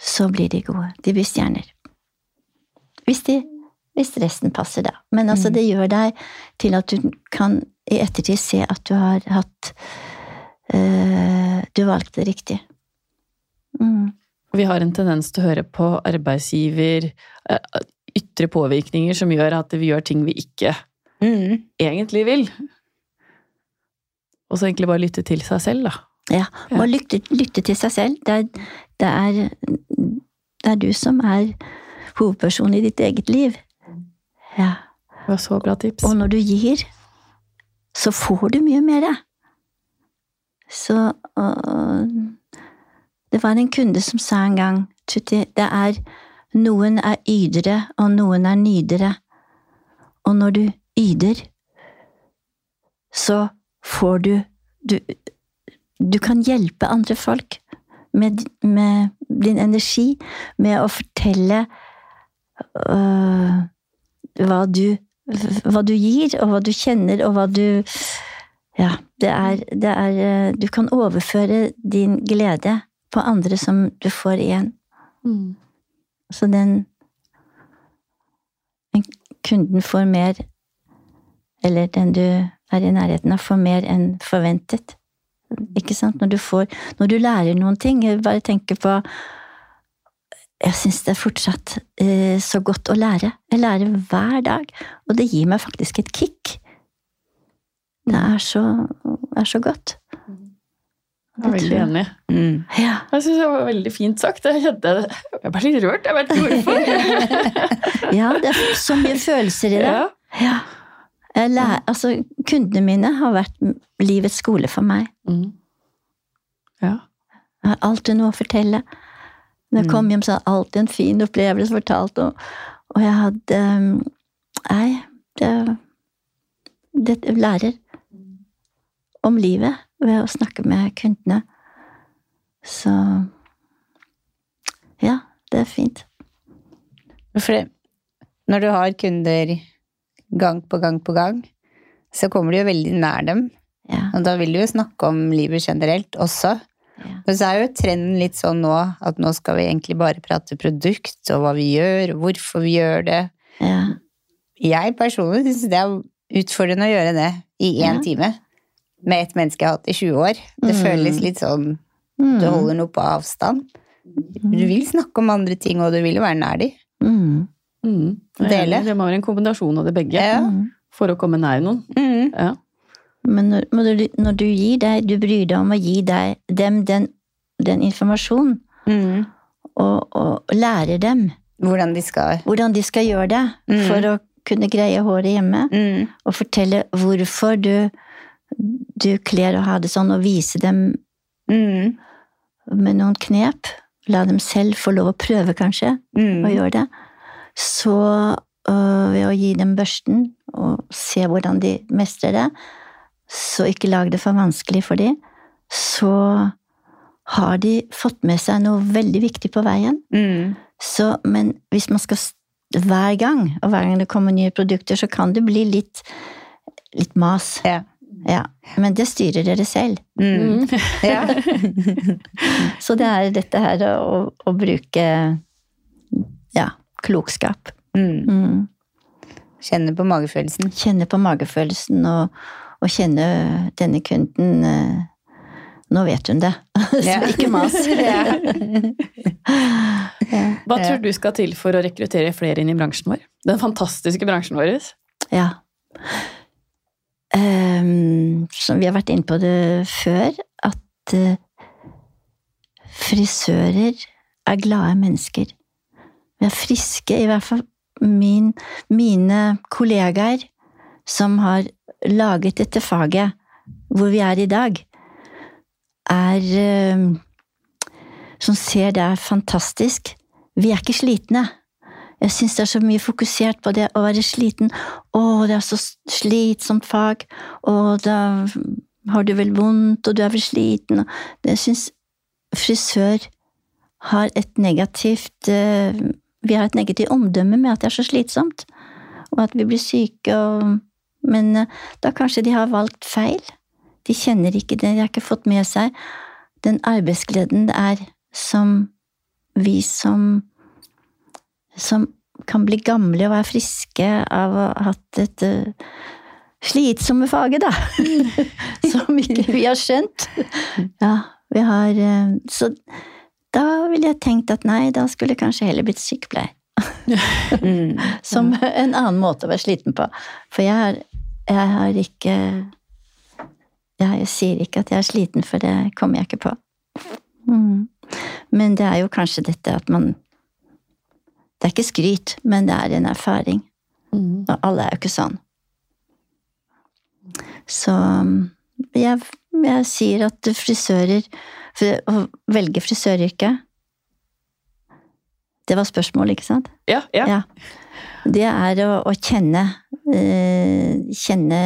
så blir de gode. De blir stjerner. Hvis, de, hvis resten passer, da. Men altså, mm. det gjør deg til at du kan i ettertid se at du har hatt øh, Du valgte riktig. Mm. Vi har en tendens til å høre på arbeidsgiver, eh, ytre påvirkninger som gjør at vi gjør ting vi ikke mm. egentlig vil. Og så egentlig bare lytte til seg selv, da. Ja, må ja. lytte, lytte, til seg selv. Det er, det, er, det er, du som er hovedpersonen i ditt eget liv. Ja. Det var så bra tips. Og når du gir, så får du mye mer. Så og, det var en kunde som sa en gang, Tutti, det er noen er ydere, og noen er nydere. Og når du yder, så får du Du, du kan hjelpe andre folk med, med, din energi, med å fortelle øh, hva du hva du gir, og hva du kjenner, og hva du Ja, det er, det er øh, Du kan overføre din glede på andre som du får igjen. Mm. Så den kunden får mer, eller den du er i nærheten av, får mer enn forventet. Ikke sant? Når du får Når du lærer noen ting, bare tenker på Jeg syns det er fortsatt eh, så godt å lære. Jeg lærer hver dag, og det gir meg faktisk et kick. Det er så, er så godt. Jeg er veldig enig. Mm. Ja. Jeg syns det var veldig fint sagt. Jeg kjente Jeg ble litt rørt. Jeg vet ikke hvorfor. ja, det er så mye følelser i det. Ja. ja. Lærer, altså, kundene mine har vært livets skole for meg. Mm. Ja. Jeg har alltid noe å fortelle. Når jeg mm. kom hjem, så hadde jeg alltid en fin opplevelse fortalt. Og, og jeg hadde Nei, det, det lærer om livet ved å snakke med kundene. Så ja, det er fint. For når du har kunder gang på gang på gang, så kommer du jo veldig nær dem. Ja. Og da vil du jo snakke om livet generelt også. Ja. Men så er jo trenden litt sånn nå at nå skal vi egentlig bare prate produkt og hva vi gjør, og hvorfor vi gjør det. Ja. Jeg personlig syns det er utfordrende å gjøre det i én time med et menneske jeg har hatt i 20 år. Det mm. føles litt sånn Du mm. holder noe på avstand. Du vil snakke om andre ting, og du vil jo være nær dem. Mm. Mm. Dele. Det må være en kombinasjon av det begge ja. for å komme nær noen. Mm. Ja. Men når, når, du, gir deg, du bryr deg om å gi deg, dem den, den informasjonen, mm. og, og lærer dem hvordan de skal, hvordan de skal gjøre det mm. for å kunne greie håret hjemme, mm. og fortelle hvorfor du du kler å ha det sånn, og vise dem mm. med noen knep. La dem selv få lov å prøve, kanskje, mm. å gjøre det. Så øh, ved å gi dem børsten og se hvordan de mestrer det, så ikke lag det for vanskelig for dem, så har de fått med seg noe veldig viktig på veien. Mm. Så, men hvis man skal hver gang, og hver gang det kommer nye produkter, så kan det bli litt, litt mas. Ja. Ja, men det styrer dere selv. Mm. Ja. så det er dette her å, å, bruke ja, klokskap. Mm. Mm. Kjenne på magefølelsen. Kjenne på magefølelsen og, og kjenne denne kunden eh, Nå vet hun det, så ikke mas. Hva tror du skal til for å rekruttere flere inn i bransjen vår? Den fantastiske bransjen vår. Ja. Um, som vi har vært inne på det før, at eh, frisører er glade mennesker. Vi er friske, i hvert fall min, mine kollegaer som har laget dette faget hvor vi er i dag, er eh, Som ser det er fantastisk. Vi er ikke slitne. Jeg syns det er så mye fokusert på det å være sliten. Å, det er så slitsomt fag. Å, da har du vel vondt, og du er vel sliten. Jeg syns frisør har et negativt eh, Vi har et negativt omdømme med at det er så slitsomt, og at vi blir syke og Men eh, da kanskje de har valgt feil. De kjenner ikke det, de har ikke fått med seg den arbeidsgleden det er som vi som som kan bli gamle og være friske av å ha hatt et slitsomme faget, da. som ikke vi har skjønt. Ja, vi har eh, Så da ville jeg tenkt at nei, da skulle jeg kanskje heller blitt sykepleier. Mm. Som en annen måte å være sliten på. For jeg har, jeg har ikke Jeg sier ikke at jeg er sliten, for det kommer jeg ikke på. Mm. Men det er jo kanskje dette at man Det er ikke skryt, men det er en erfaring. Mm. Og alle er jo ikke sånn. Så jeg, jeg sier at frisører Å velge frisøryrket Det var spørsmålet, ikke sant? Ja, ja. Ja. Det er å, å kjenne eh, Kjenne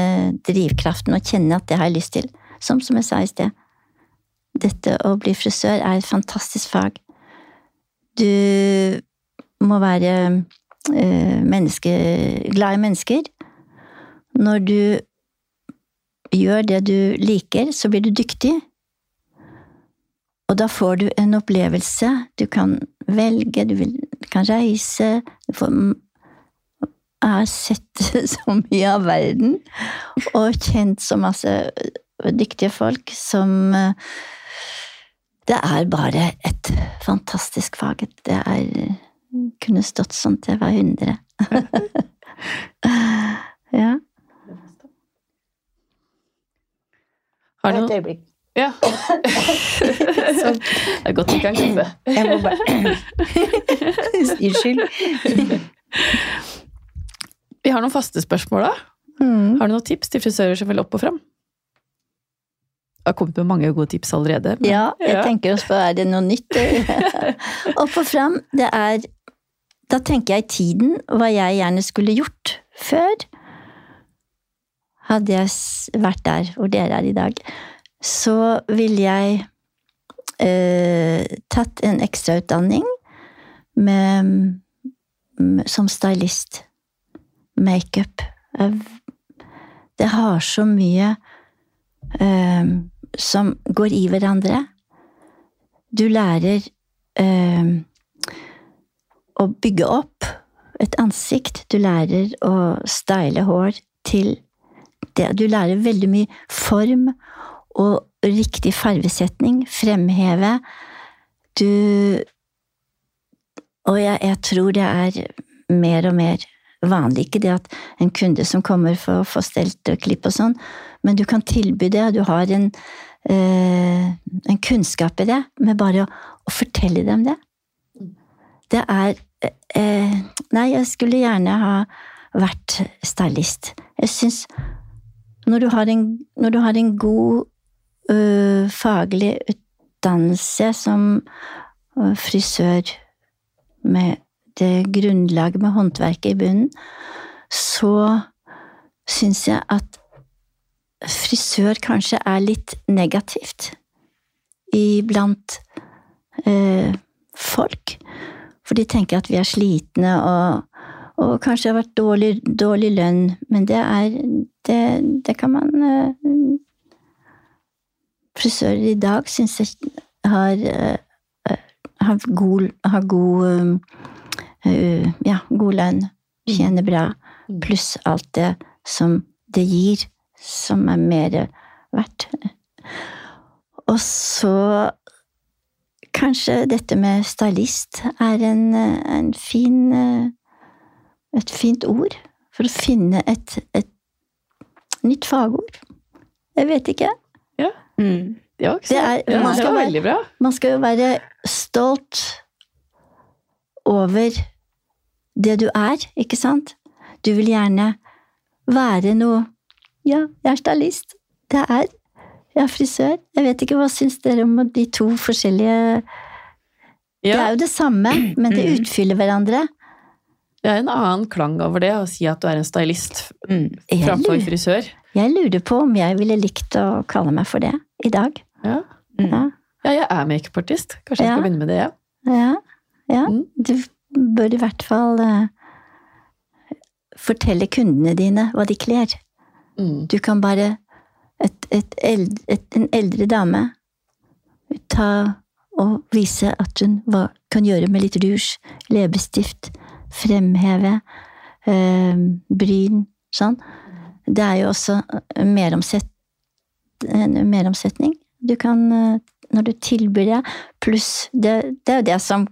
drivkraften og kjenne at det har jeg lyst til. Som, som jeg sa i sted. Dette å bli frisør er et fantastisk fag. Du må være eh, menneske, glad i mennesker. Når du gjør det du liker, så blir du dyktig. Og da får du en opplevelse. Du kan velge, du kan reise. Du får, har sett så mye av verden, og kjent så masse dyktige folk som eh, Det er bare et fantastisk fag. Det er Kunne stått sånn til jeg var 100. ja. Har du Et øyeblikk. Ja. Sånn. Det er godt du kan kaffe. Jeg må bare Unnskyld. Har noen faste spørsmål, da. Mm. Har du noen tips til frisører som vil opp og fram? Jeg har kommet med mange gode tips allerede. men- Ja, jeg Ja. tenker også på er det noe nytt. Opp og fram, det er Da tenker jeg tiden hva jeg gjerne skulle gjort før. Hadde jeg vært der hvor dere er i dag, så ville jeg eh, tatt en ekstrautdanning med, med, som stylist. Makeup. Det har så mye eh, som går i hverandre. Du lærer eh, å bygge opp et ansikt. Du lærer å style hår til det. Du lærer veldig mye form og riktig farvesetning. Fremheve. Du Og jeg, jeg tror det er mer og mer vanlig. Ikke det at en kunde som kommer for å få stelt og klipp og sånn, men du kan tilby det, og du har en, eh, en kunnskap i det, med bare å, å fortelle dem det. Det er eh, Nei, jeg skulle gjerne ha vært stylist. Jeg syns når når du har en god ø, faglig utdannelse som frisør med det grunnlaget med håndverket i bunnen, så syns jeg at frisør kanskje er litt negativt iblant eh, folk. For de tenker at vi er slitne og, og kanskje har vært dårlig, dårlig lønn, men det er Det, det kan man eh, Frisører i dag syns jeg har, eh, har god, har god eh, ja, god lønn, tjene bra, Mm. pluss alt det som det gir, som er mer verdt. Og så kanskje dette med stylist er en, en fin eh, et fint ord for å finne et, et nytt fagord. Jeg vet ikke. Mm. Det ikke Det er- ja, man det skal var være-. Man skal jo være stolt over det du er, ikke sant? Du vil gjerne være noe Ja, jeg er stylist. Det er Jeg er frisør. Jeg vet ikke, hva syns dere om de to forskjellige Det er jo det samme, men det Mm. utfyller hverandre. det er en annen klang over det å si at du er en stylist Mm. Framfor frisør. jeg lurer på om jeg ville likt å kalle meg for det i dag. Ja, Mm. Ja. ja jeg er makeupartist. Kanskje jeg Ja. skal begynne med det, ja. Ja, ja. Mm. Du bør i hvert fall eh, fortelle kundene dine hva de kler. Mm. Du kan bare et, et, eld, et, En eldre dame ta og vise at hun hva kan gjøre med litt rouge, leppestift, fremheve, eh, bryn, sånn. Det er jo også en meromsett, en meromsetning. Du kan, eh, når du tilbyr det, pluss det, det er jo det som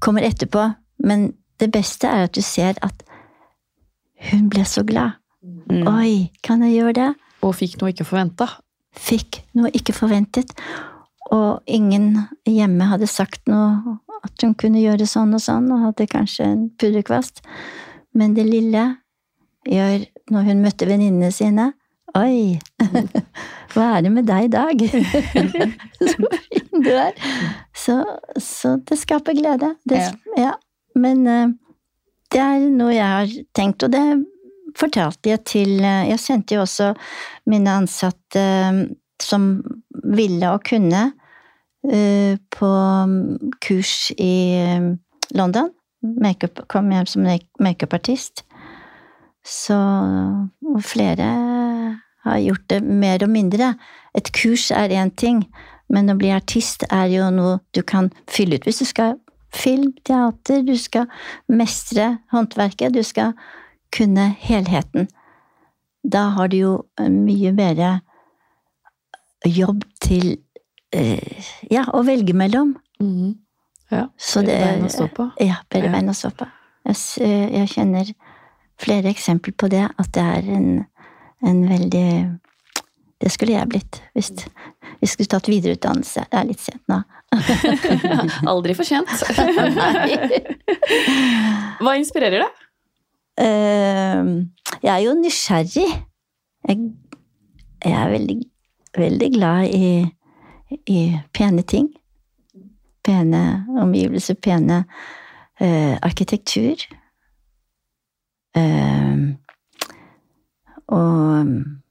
kommer etterpå, men det beste er at du ser at hun ble så glad. Mm. Oi, kan jeg gjøre det? Og fikk noe ikke forventa. Fikk noe ikke forventet. Og ingen hjemme hadde sagt noe at hun kunne gjøre sånn og sånn, og hadde kanskje en pudderkvast. Men det lille gjør når hun møtte venninnene sine Oi, hva er det med deg i dag? så fin du er. Så, så det skaper glede. Det, ja. Men eh, det er noe jeg har tenkt, og det fortalte jeg til eh, Jeg sendte jo også mine ansatte eh, som ville og kunne på mm, kurs i London. Makeup, kom hjem som make- makeupartist. Så og flere har gjort det mer og mindre. Et kurs er én ting, men å bli artist er jo noe du kan fylle ut hvis du skal film, teater, du skal mestre håndverket, du skal kunne helheten. Da har du jo mye mer jobb til eh, ja, å velge mellom. Mm. Ja, det bein å stå på. Ja, bedre Ja. bein å stå på. Jeg, eh, jeg kjenner flere eksempler på det, at det er en, en veldig Det skulle jeg blitt hvis vi skulle tatt videreutdannelse. Det er litt sent nå. Aldri for sent. Hva inspirerer deg? Eh, jeg er jo nysgjerrig. Jeg er veldig, veldig glad i, i pene ting. Pene omgivelser, pene uh, arkitektur. Uh, og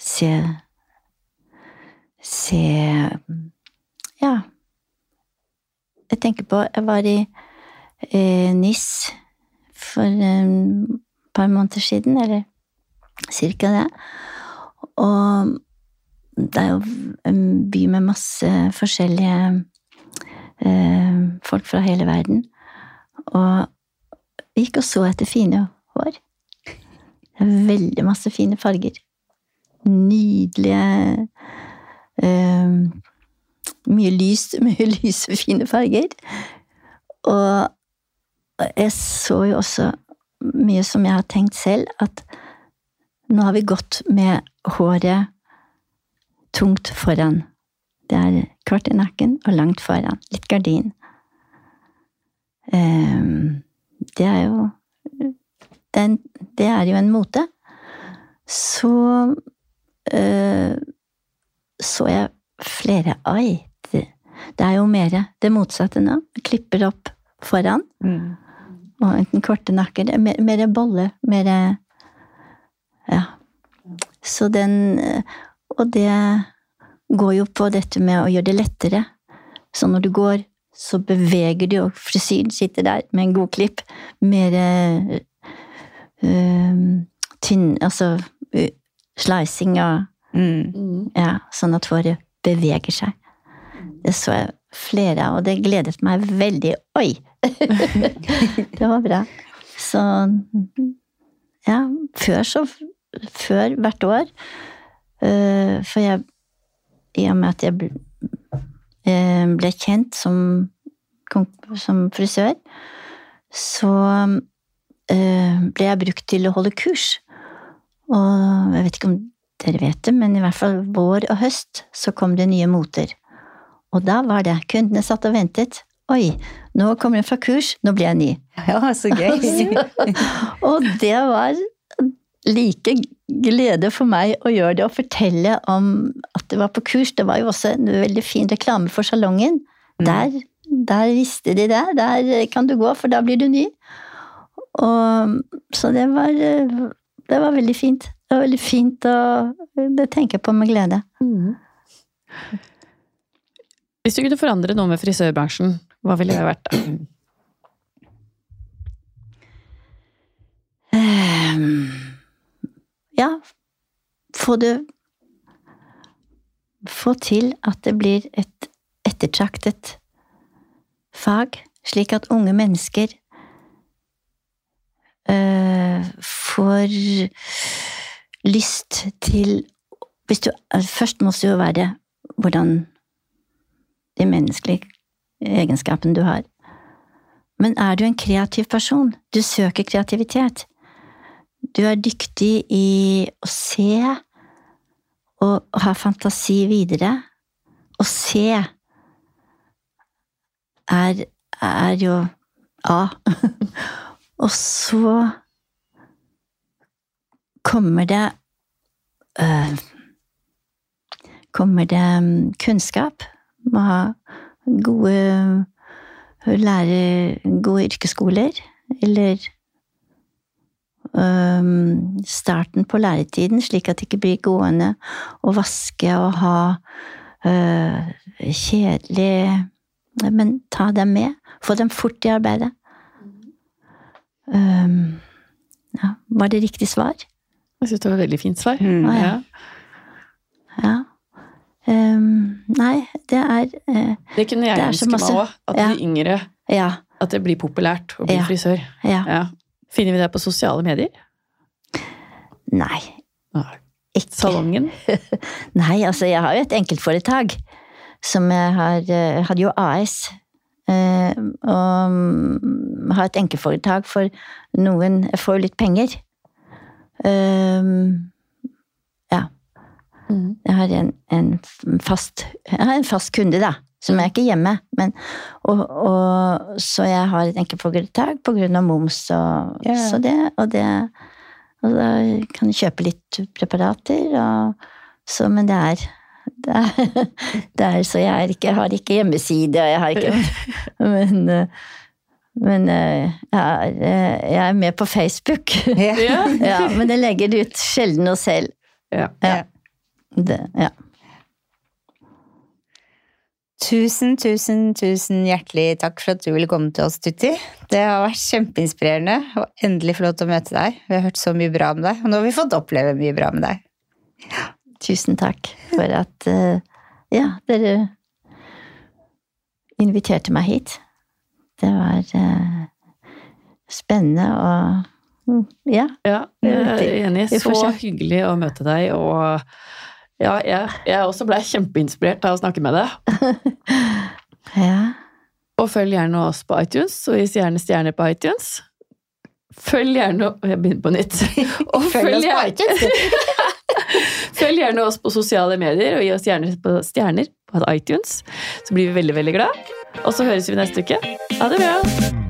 se Se Ja. Jeg tenker på Jeg var i eh, NIS for et par måneder siden, eller cirka det. Og det er jo en by med masse forskjellige eh, folk fra hele verden. Og vi gikk og så etter fine hår. Det er veldig masse fine farger. Nydelige eh, Mye lys, mye lyse, fine farger. Og jeg så jo også mye som jeg har tenkt selv, at nå har vi gått med håret tungt foran. Det er kort i nakken og langt foran. Litt gardin. Ehm, Det er jo det er jo en mote. Så øh, så jeg flere Ai, det, det er jo mer det motsatte nå. Klipper opp foran. Mm. Og enten korte nakker. er Mer, mer bolle, mer Ja. Så den eh, Og det går jo på dette med å gjøre det lettere. Så når du går, så beveger du, og frisyren sitter der med en god klipp. Mer eh, eh, tynn Altså slicing og Mm. Ja, sånn at håret beveger seg. Det så jeg flere av, og det gledet meg veldig. Oi, det var bra. Så ja, før så Før hvert år. øh, for jeg I og med at jeg ble, øh, ble kjent som, som frisør, så øh, ble jeg brukt til å holde kurs. Og jeg vet ikke om dere vet det, men i hvert fall vår og høst så kom det nye moter. Og da var det. Kundene satt og ventet. Oi, nå kommer hun fra kurs, nå blir jeg ny. Ja, så gøy. Og det var like glede for meg å gjøre det og fortelle om at det var på kurs. Det var jo også en veldig fin reklame for salongen. Der, der visste de det. Der kan du gå, for da blir du ny. Og, så det var, det var veldig fint. Det var veldig fint, og det tenker jeg på med glede. Hvis du kunne forandre noe med frisørbransjen, hva ville det vært? da? Ehm, Ja, få det Få til at det blir et ettertraktet fag, slik at unge mennesker får lyst til hvis du, Først må det jo være hvordan de menneskelige egenskapene du har. Men er du en kreativ person? Du søker kreativitet. Du er dyktig i å se og ha fantasi videre. Å se er, er jo A. og så kommer det øh, Kommer det mm, kunnskap. Må ha gode lære gode yrkesskoler, eller øhm, starten på læretiden, slik at det ikke blir gående og vaske og ha øh, kjedelig Men ta dem med. Få dem fort i arbeidet. Øhm, ja, var det riktig svar? Jeg syns det var et veldig fint svar. Mm. ah, ja. Ja. Um, nei, det er uh, Det kunne jeg Det ønske masse- meg òg. At ja. de yngre Ja. At det blir populært å bli Ja. frisør. Ja. Ja. Finner vi det på sosiale medier? Nei. Ah, Ikke. Salongen? Nei, altså jeg har jo et enkeltforetak som jeg har Jeg hadde jo AS. Eh, Og ha har et enkeforetak, for noen Jeg får jo litt penger. Um, ja. Mm. Jeg har en, en fast Jeg har en fast kunde, da. Som er ikke hjemme. Men, og, og, så jeg har et enkeltforetak av moms og, yeah. så det, og det Og da kan jeg kjøpe litt preparater, og, så, men det er det det er så jeg er ikke, har ikke hjemmeside, og jeg har ikke Men, eh, men eh, jeg, er, eh, jeg er med på Facebook. Ja. Ja. ja, men jeg legger det ut sjelden og selv. ja. Ja. Det, ja. Tusen, tusen, tusen hjertelig takk for at du ville komme til oss, Tutti. Det har vært kjempeinspirerende å endelig få lov til å møte deg. Vi har hørt så mye bra om deg, og nå har vi fått oppleve mye bra med deg. Tusen takk for at eh, ja, dere inviterte meg hit. Det var eh, spennende og mm, ja. Ja, jeg er enig. Så hyggelig å møte deg, og ja, jeg, jeg også ble kjempeinspirert av å snakke med deg. ja. Og følg gjerne oss på iTunes, og gis gjerne stjerner på iTunes. Følg gjerne Jeg begynner på nytt. Og Følg oss på iTunes, Følg gjerne oss på sosiale medier, og gi oss gjerne på stjerner på iTunes. Så blir vi veldig, veldig glad. Og så høres vi neste uke. Ha det bra!